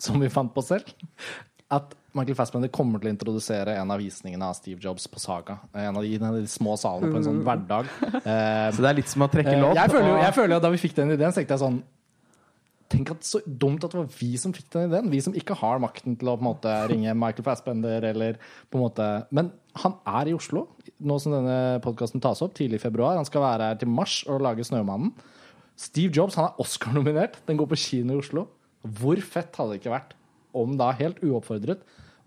som vi fant på selv, at Michael Fassbender kommer til å introdusere en av visningene av Steve Jobs på Saga. En av de, en av de små salene på en sånn hverdag. Eh, Så det er litt som å trekke Eh, lodd. Jeg føler, jo, jeg føler jo at Da vi fikk den ideen, så tenkte jeg sånn Tenk at så dumt at det var vi som fikk den ideen. Vi som ikke har makten til å på en måte ringe Michael Fassbender eller på en måte Men han er i Oslo nå som denne podkasten tas opp, tidlig i februar. Han skal være her til mars og lage 'Snømannen'. Steve Jobs han er Oscar-nominert. Den går på kino i Oslo. Hvor fett hadde det ikke vært om da, helt uoppfordret,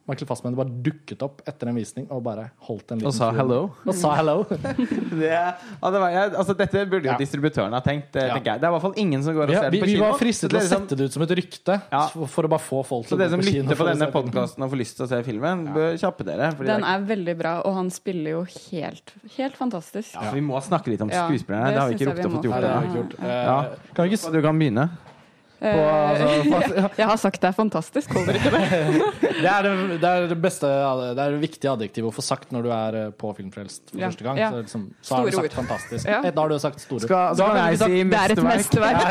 Michael Fassbender bare dukket opp etter en visning og bare holdt en liten Og sa film. hello. Og sa hello. Det, ja, det var, jeg, altså, dette burde jo Ja. distributøren ha tenkt. Det, Ja. det er i hvert fall ingen som går og Ja, ser vi, på kino. vi var fristet til å sette det ut som et rykte Ja. for, å bare få folk til å gå på kino. Så dere som lytter på denne podkasten og får lyst til å se filmen, bør kjappe dere. Fordi Den er, veldig bra, og han spiller jo helt, helt fantastisk. ja, vi må snakke litt om Ja, skuespillerne. det Det, har vi ikke rukket å få gjort. Ja. Eh, Kan vi ikke du kan begynne. På, Eh, altså, jeg har sagt det er fantastisk, holder ikke det? Det er det, det er det beste Det er det viktige adjektivet å få sagt når du er eh, på filmfrelst for Ja, første gang. ja. Så, liksom, så har du sagt ord. fantastisk. Ja. Eh, Da har du sagt store skal, skal vi jeg sagt- si Det er et mesterverk.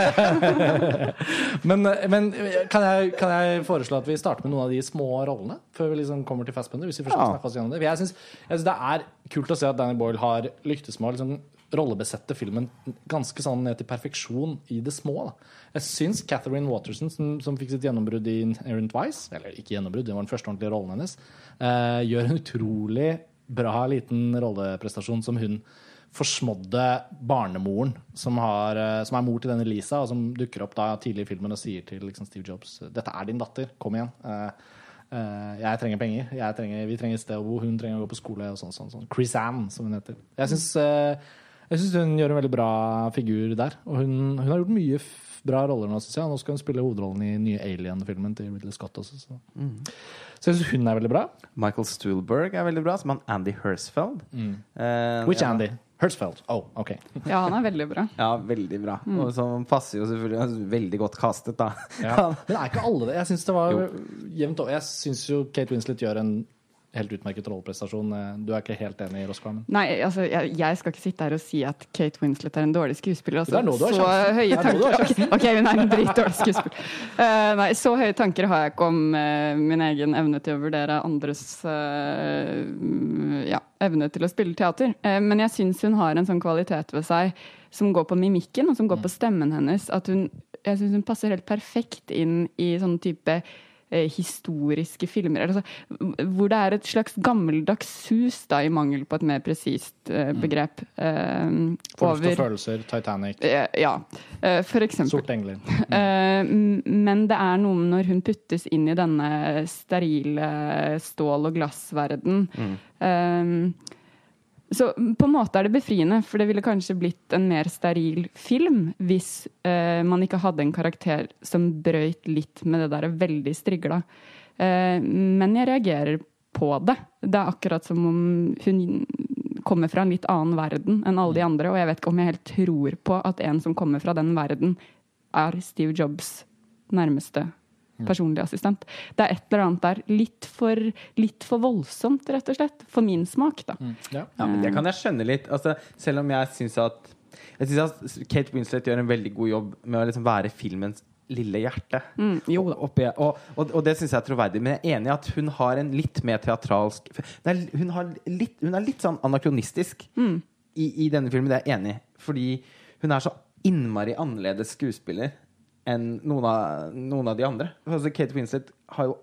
Men, men kan, jeg, kan jeg foreslå at vi starter med noen av de små rollene? Før vi liksom kommer til Fastbender? Hvis vi først skal snakke oss gjennom det. For jeg syns det er kult å se at Danny Boyle har lyktes med å liksom rollebesette filmen ganske sånn ned til perfeksjon i det små. Da. Jeg syns Catherine Waterson, som, som fikk sitt gjennombrudd i Errant Vice, eller ikke gjennombrudd, det var den første ordentlige rollen hennes, eh, gjør en utrolig bra liten rolleprestasjon som hun forsmådde barnemoren, som, har, eh, som er mor til denne Lisa, og som dukker opp da tidlig i filmen og sier til liksom, Steve Jobs Dette er din datter, kom igjen. Eh, Uh, jeg trenger penger. Jeg trenger, vi trenger et sted å bo. Hun trenger å gå på skole. Og sånn, sånn, sånn. Chris Ann, som hun heter. Jeg syns, eh, jeg syns hun gjør en veldig bra figur der. Og hun, hun har gjort mye f bra roller nå, syns jeg. Nå skal hun spille hovedrollen i nye Alien-filmen til Ridley Scott også. Så, så jeg syns hun er veldig bra. Michael Stuhlberg er veldig bra, som han Andy Hersfeld. Uh, Which ja. Andy? Hertzfeld. Oh, ok. Ja, han er veldig bra. Ja, veldig bra. Og som passer jo selvfølgelig Veldig godt kastet, da. Ja. Men er ikke alle det? Jeg syns det var Jo. jevnt over. Jeg syns jo Kate Winslet gjør en helt utmerket rolleprestasjon. Eh, Du er ikke helt enig, i Roskvarmen? Nei, altså, jeg, jeg skal ikke sitte her og si at Kate Winslet er en dårlig skuespiller. Altså. Det er nå du har så høye er tanker ok, ok, hun er en dritdårlig skuespiller. Uh, nei, så høye tanker har jeg ikke om uh, min egen evne til å vurdere andres uh, ja, evne til å spille teater. Men jeg syns hun har en sånn kvalitet ved seg som går på mimikken og som går på stemmen hennes. At hun, jeg syns hun passer helt perfekt inn i sånn type historiske filmer. Altså, hvor det er et slags gammeldags sus, da, i mangel på et mer presist eh, begrep. Eh, Fornuft og følelser, Titanic, eh, Ja, eh, for eksempel. Sorte engler. Eh, men det er noe når hun puttes inn i denne sterile stål- og glassverden. Eh, så på en måte er det befriende, for det ville kanskje blitt en mer steril film hvis eh, man ikke hadde en karakter som brøyt litt med det der veldig strigla. Eh, men jeg reagerer på det. Det er akkurat som om hun kommer fra en litt annen verden enn alle de andre, og jeg vet ikke om jeg helt tror på at en som kommer fra den verden, er Steve Jobs nærmeste personlige assistent. Det er et eller annet der litt for, litt for voldsomt, rett og slett. For min smak, da. Ja. Ja, men Det kan jeg skjønne litt. Altså, selv om jeg syns at Jeg synes at Kate Winslet gjør en veldig god jobb med å liksom være filmens lille hjerte. Mm, jo. Oppi, og, og, og det syns jeg er troverdig. Men jeg er enig i at hun har en litt mer teatralsk er, hun, har litt, hun er litt sånn anakronistisk i, i denne filmen. Det er jeg enig i. Fordi hun er så innmari annerledes skuespiller enn noen av, noen av de andre. Altså, Kate Winslet har jo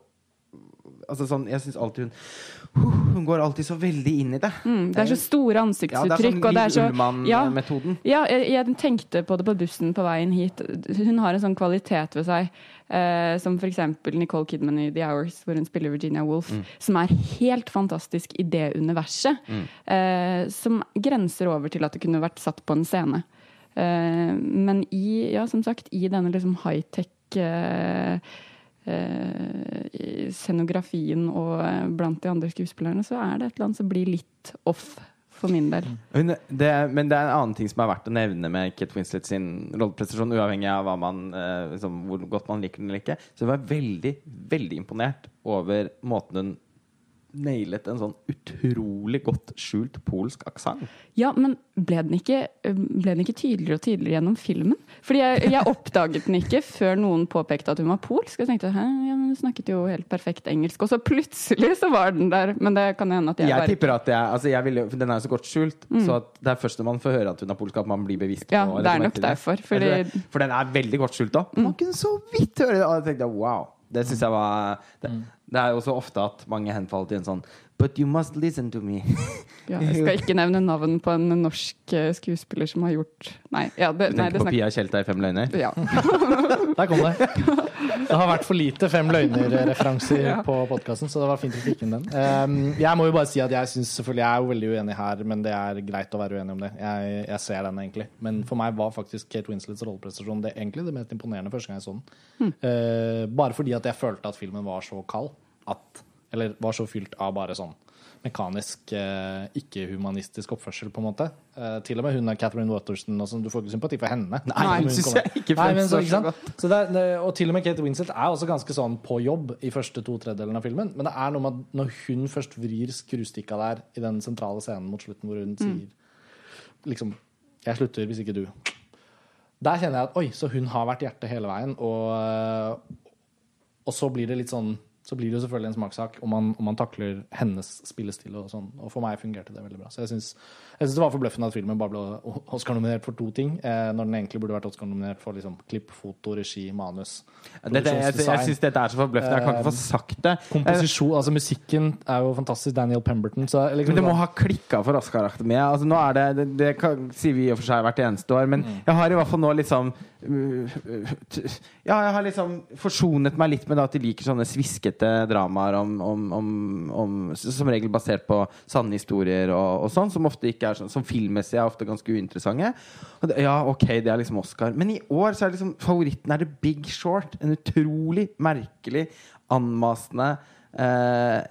Altså sånn, Jeg syns alltid hun Hun går alltid så veldig inn i det. Mm, det er så store ansiktsuttrykk. Ja, det er sånn så, ja, Ullmann-metoden. ja, jeg, jeg tenkte på det på bussen på veien hit. Hun har en sånn kvalitet ved seg, eh, som f.eks. Nicole Kidman i The Hours, hvor hun spiller Virginia Woolf, som er helt fantastisk i det universet. Eh, som grenser over til at det kunne vært satt på en scene. Eh, men i, ja, som sagt, i denne liksom high-tech eh, eh, scenografien og blant de andre skuespillerne, så er det et eller annet som blir litt off for min del. Hun, det, men det er en annen ting som er verdt å nevne med Kate Winslet sin rolleprestasjon, uavhengig av man, liksom, hvor godt man liker den eller ikke. Så jeg var veldig, veldig imponert over måten hun nailet en sånn utrolig godt skjult polsk aksent. Ja, men ble den, ikke, ble den ikke tydeligere og tydeligere gjennom filmen? Fordi jeg, jeg oppdaget den ikke før noen påpekte at hun var polsk. Jeg tenkte Hæ, ja, men hun snakket jo helt perfekt engelsk. Og så plutselig så var den der. Men det kan hende at jeg, Jeg bare tipper at jeg, altså jeg ville, Den er jo så godt skjult, så at det er først når man får høre at hun er polsk, at man blir bevisst på Ja, det er nok derfor, fordi- det- For den er veldig godt skjult òg. Man kunne så vidt høre det. Og jeg tenkte wow. Det syns jeg var det, det er jo så ofte at mange henfaller til en sånn But you must listen to me. ja, Jeg skal ikke nevne navn på en norsk eh, skuespiller som har gjort Nei, ja, det, Du nei, tenker det på Pia Tjelta i Fem løgner? ja. Der kom det. Det har vært for lite Fem løgner-referanser på podkasten, så det var fint å fikk inn den. Um, jeg må jo bare si at jeg synes selvfølgelig Jeg er jo veldig uenig her, men det er greit å være uenig om det. Jeg, jeg ser den egentlig. Men for meg var faktisk Kate Winslets rolleprestasjon det, egentlig det mest imponerende første gang jeg så den. Uh, bare fordi at jeg følte at filmen var så kald. At, eller var så fylt av bare sånn mekanisk, eh, ikke-humanistisk oppførsel, på en måte. Eh, til og med hun er Catherine Waterston, og sånn, du får ikke sympati for henne. Nei, Hun synes jeg ikke Nei, men så, ikke sant? Så er, og til og med Kate Winslet er også ganske sånn på jobb i første to tredjedelen av filmen. Men det er noe med at når hun først vrir skrustikka der i den sentrale scenen mot slutten, hvor hun sier liksom Jeg slutter hvis ikke du. Der kjenner jeg at oi, så hun har vært hjertet hele veien. Og, og så blir det litt sånn så blir det jo selvfølgelig en smakssak om man, om man takler hennes spillestil. Og sånn. Og for meg fungerte det veldig bra. Så jeg syns, det var forbløffende at filmen bare ble Oscar-nominert for to ting, eh, når den egentlig burde vært Oscar-nominert for liksom, klipp, foto, regi, manus. Dette, jeg jeg syns dette er så forbløffende. Jeg kan ikke få sagt det. Komposisjon, altså Musikken er jo fantastisk. Daniel Pemberton. Så, liksom, Men det må ha klikka for Oscar-akademiet. Altså, nå er det, det, det kan, sier vi i og for seg hvert eneste år, men Mm. jeg har i hvert fall nå liksom uh, uh, t- Ja, jeg har liksom forsonet meg litt med at de liker sånne sviskete dramaer om, om, om, om Som regel basert på sanne historier og, og sånn, som ofte ikke er sånn Som filmmessig er ofte ganske uinteressante. Det, ja, ok, det er liksom Oscar. Men i år så er liksom favoritten er The Big Short. En utrolig merkelig, anmasende eh,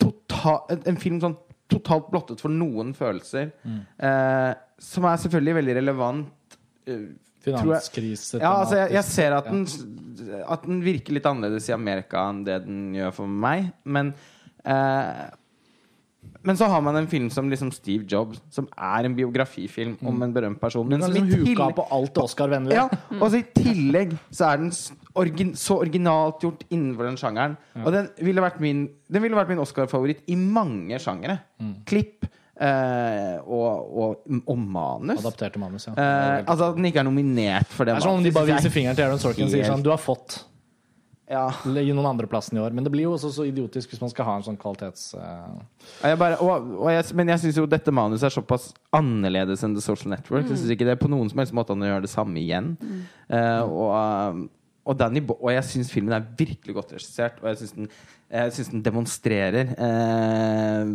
total, en, film sånn totalt blottet for noen følelser. Eh, som er selvfølgelig veldig relevant. eh, Finanskrise. ja, altså jeg, jeg ser at den, at den virker litt annerledes i Amerika enn det den gjør for meg. Men eh, Men så har man en film som liksom Steve Jobs, som er en biografifilm om en berømt person. Men som liksom huka på alt Oscar-vennlig. ja, og så I tillegg så er den orgin, så originalt gjort innenfor den sjangeren. Og den ville vært min, den ville vært min Oscar-favoritt i mange sjangere. Klipp eh, og, og, og manus. Adapterte manus, ja. Uh, altså at den ikke er nominert for det. det er sånn om de bare viser fingeren til Aaron Sorkin og sier sånn Du har fått Ja. Gi noen andreplassen i år. Men det blir jo også så idiotisk hvis man skal ha en sånn kvalitets... Uh... Jeg bare, og, og jeg, men jeg syns jo dette manuset er såpass annerledes enn The Social Network. Jeg syns ikke det er på noen som helst måte han gjør det samme igjen. Eh, og, og, Danny Bo og jeg syns filmen er virkelig godt regissert, og jeg syns den, den demonstrerer eh,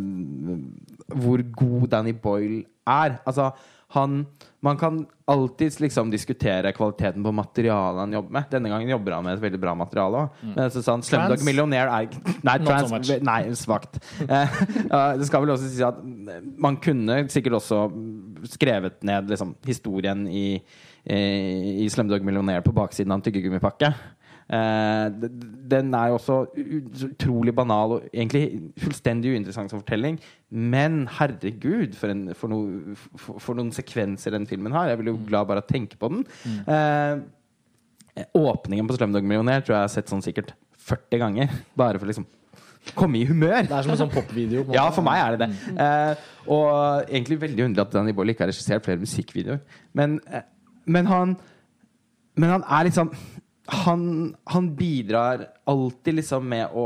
hvor god Danny Boyle er. Altså, han Man kan alltids liksom diskutere kvaliteten på materialet han jobber med. Denne gangen jobber han med et veldig bra materiale òg. Men så sa han Slumdog Millionaire er Nei, trans, so. Nei, svakt. Eh, det skal vel også si at man kunne sikkert også skrevet ned liksom, historien i, i, i Slumdog Millionaire på baksiden av en tyggegummipakke. Eh, den er jo også utrolig banal og egentlig fullstendig uinteressant som fortelling. Men herregud, for, en, for, no, for, for noen sekvenser den filmen har. Jeg blir jo glad bare av å tenke på den. Eh, åpningen på Slumdog Millionaire tror jeg jeg har sett sånn sikkert 40 ganger. Bare for liksom komme i humør. Det er som en sånn popvideo. Ja, for meg er det det. Eh, og egentlig veldig underlig at Danny Boyle ikke har regissert flere musikkvideoer. Men, eh, men han Men han er liksom Han, han bidrar alltid liksom med å,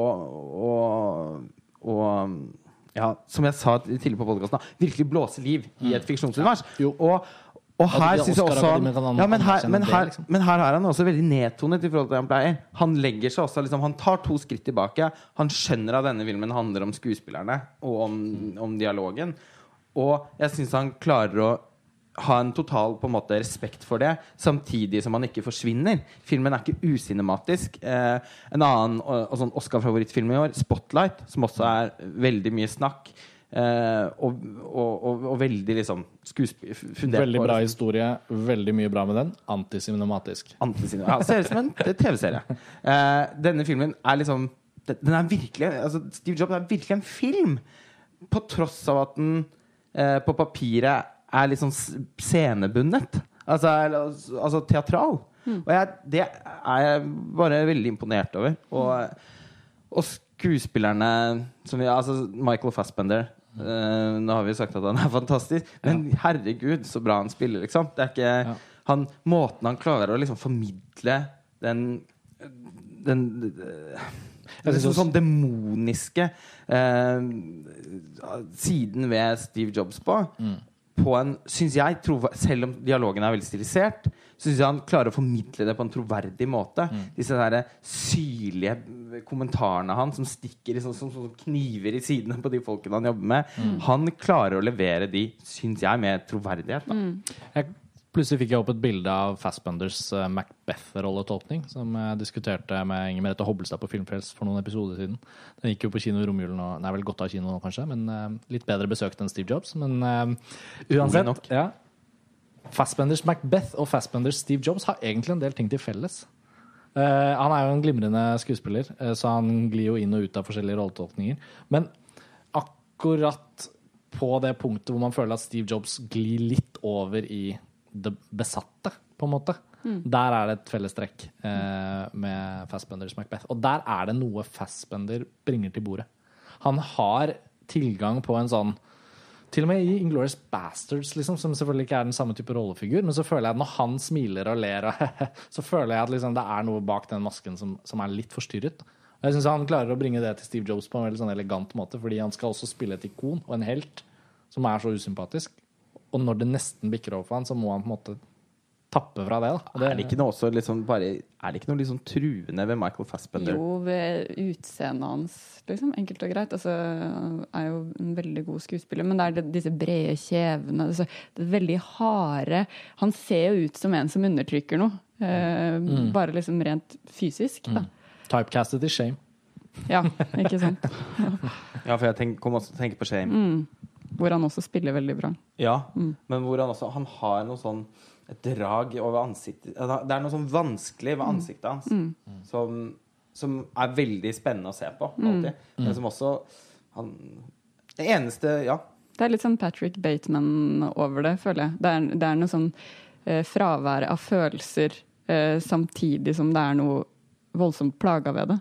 å, å ja, som jeg sa tidligere på podkasten, virkelig blåse liv i et fiksjonsunivers. Ja, Og, og her syns jeg også ja, men, her, men, her, liksom. men her er han også veldig nedtonet i forhold til det han pleier. Han legger seg også liksom, Han tar to skritt tilbake. Han skjønner at denne filmen handler om skuespillerne og om, om dialogen. Og jeg syns han klarer å ha en total på en måte respekt for det, samtidig som han ikke forsvinner. Filmen er ikke usinematisk. Eh, en annen og, og sånn Oscar-favorittfilm i år, 'Spotlight', som også er veldig mye snakk. Eh, og, og, og, veldig liksom Veldig bra liksom, historie. Veldig mye bra med den. Antisinematisk. antisine. Ja, ser ut som en TV-serie. Eh, denne filmen er liksom Den den er virkelig altså, Steve Jobs er virkelig en film! På tross av at den eh, på papiret er litt sånn scenebundet. Altså, er- altså teatral. Og jeg, det er jeg bare veldig imponert over. Og, og skuespillerne som vi, altså Michael Fassbender uh, Nå har vi sagt at han er fantastisk, men herregud, så bra han spiller, liksom. Det er ikke han, Måten han klarer å liksom formidle den den det synes liksom sånn demoniske eh, siden ved Steve Jobs på. På en synes jeg, selv om dialogen er veldig stilisert, syns jeg han klarer å formidle det på en troverdig måte. Disse der syrlige kommentarene hans som stikker i sånn, som, som kniver i sidene på de folkene han jobber med. Han klarer å levere de, syns jeg, med troverdighet. Da. Jeg, plutselig fikk jeg opp et bilde av Fassbenders uh, Macbeth-rolletolkning, som jeg diskuterte med Inger Merete Hobbelstad på Filmfrelst for noen episoder siden. Den gikk jo på kino i romjulen, og er vel godt av kino nå, kanskje, men uh, litt bedre besøkt enn Steve Jobs. Men uh, uansett ja. Fassbenders Macbeth og Fassbenders Steve Jobs har egentlig en del ting til felles. Uh, han er jo en glimrende skuespiller, eh, så han glir jo inn og ut av forskjellige rolletolkninger. Men akkurat på det punktet hvor man føler at Steve Jobs glir litt over i det besatte, på en måte. Der er det et fellestrekk eh, med Fassbenders Macbeth. Og der er det noe Fassbender bringer til bordet. Han har tilgang på en sånn til og med i Inglorious Bastards, liksom, som selvfølgelig ikke er den samme type rollefigur, men så føler jeg at når han smiler og ler, så føler jeg at liksom, det er noe bak den masken som, som er litt forstyrret. Og jeg syns han klarer å bringe det til Steve Jobs på en veldig sånn elegant måte, fordi han skal også spille et ikon og en helt som er så usympatisk. Og når det nesten bikker over for han, så må han på en måte tappe fra det. Da. Og det Er det ikke noe også sånn bare Er det ikke noe sånn truende ved Michael Fassbender? Jo, ved utseendet hans, liksom. Enkelt og greit. Altså, han er jo en veldig god skuespiller, men det er det, disse brede kjevene, altså, det veldig harde Han ser jo ut som en som undertrykker noe. Eh, Bare liksom rent fysisk, da. Typecasted i shame. Ja, ikke sant. Ja, for jeg tenk, kom også til å tenke på Shame. Hvor han også spiller veldig bra. Ja, men hvor han også Han har noe sånn et drag over ansiktet Det er noe sånn vanskelig ved ansiktet hans som, som er veldig spennende å se på, alltid. Men som også han, Det eneste Ja. Det er litt sånn Patrick Bateman over det, føler jeg. Det er, det er noe sånn eh, fravær av følelser eh, samtidig som det er noe voldsomt plaga ved det.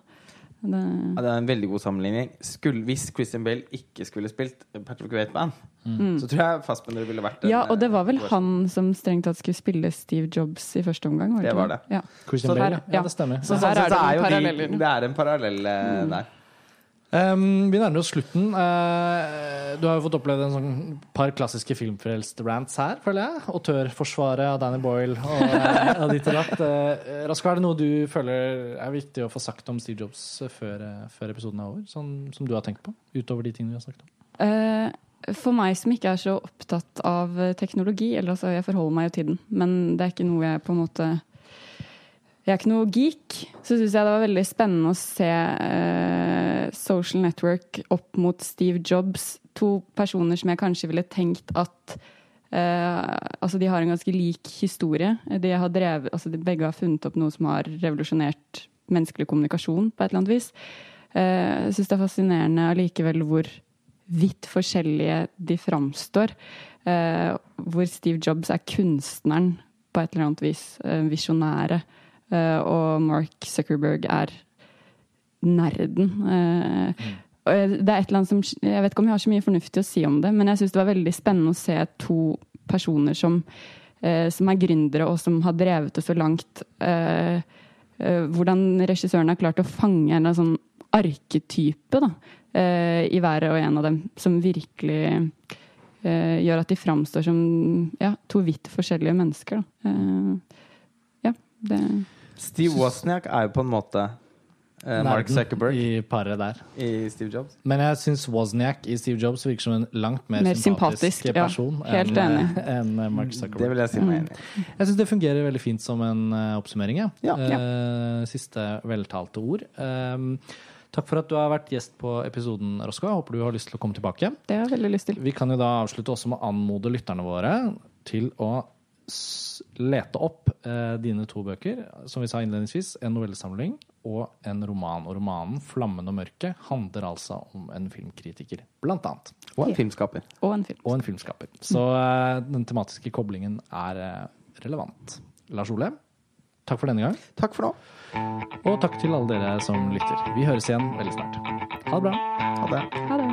Det Ja, det er en veldig god sammenligning. Skulle, hvis Christian Bale ikke skulle spilt Patrick Waitman, så tror jeg Fassbender ville vært en, ja, og det var vel eh, han som strengt tatt skulle spille Steve Jobs i første omgang? Det det var det. Ja. Christian Så Bale, her- ja. Det stemmer. Så så, så, sett er det så noen jo. De, det er en parallell eh, der. Um, vi nærmer oss slutten. Uh, du har jo fått oppleve en sånn par klassiske filmfrelst-rants her, føler jeg. Autørforsvaret av Danny Boyle og, uh, og ditt og datt. Uh, Raskar, er det noe du føler er viktig å få sagt om Steve Jobs før, uh, før episoden er over? Sånn som du har tenkt på? Utover de tingene vi har snakket om. Eh, for meg som ikke er så opptatt av eh, teknologi, eller altså jeg forholder meg jo til den, men det er ikke noe jeg på en måte Jeg er ikke noe geek. Så syns jeg det var veldig spennende å se uh, Social Network opp mot Steve Jobs. To personer som jeg kanskje ville tenkt at uh, Altså, de har en ganske lik historie. De har drevet, altså de begge har funnet opp noe som har revolusjonert menneskelig kommunikasjon på et eller annet vis. Eh, Jeg syns det er fascinerende allikevel hvor vidt forskjellige de framstår. Eh, hvor Steve Jobs er kunstneren på et eller annet vis, eh, visjonære. Eh, og Mark Zuckerberg er nerden. Og det er et eller annet som Jeg vet ikke om jeg har så mye fornuftig å si om det, men jeg syns det var veldig spennende å se to personer som, eh, som er gründere, og som har drevet det så langt. Hvordan regissøren har klart å fange en sånn arketype da, i hver og en av dem, som virkelig gjør at de framstår som ja, to vidt forskjellige mennesker. Da. Ja, det Steve Wozniak er jo på en måte eh, Mark Zuckerberg I paret der. i Steve Jobs. Men jeg syns Wozniak i Steve Jobs virker som en langt mer, Mer sympatisk, sympatisk, ja. person Helt enn enig. enn Mark Det Zuckerberg. vil jeg si meg enig i. Jeg syns det fungerer veldig fint som en eh, oppsummering. Ja. Ja. Eh, siste veltalte ord. Um, takk for at du har vært gjest på episoden, Rosko. Jeg håper du har lyst til å komme tilbake. Det har jeg veldig lyst til. Vi kan jo da avslutte også med å anmode lytterne våre til å lete opp eh, dine to bøker. Som vi sa innledningsvis, en novellesamling og en roman. Og romanen 'Flammen og mørket' handler altså om en filmkritiker, blant annet. Og en filmskaper. Og en filmskaper. Og en filmskaper. Så eh, den tematiske koblingen er eh, relevant. Lars Ole, takk for denne gang. Takk for nå. Og takk til alle dere som lytter. Vi høres igjen veldig snart. Ha det bra. Ha det. Ha det.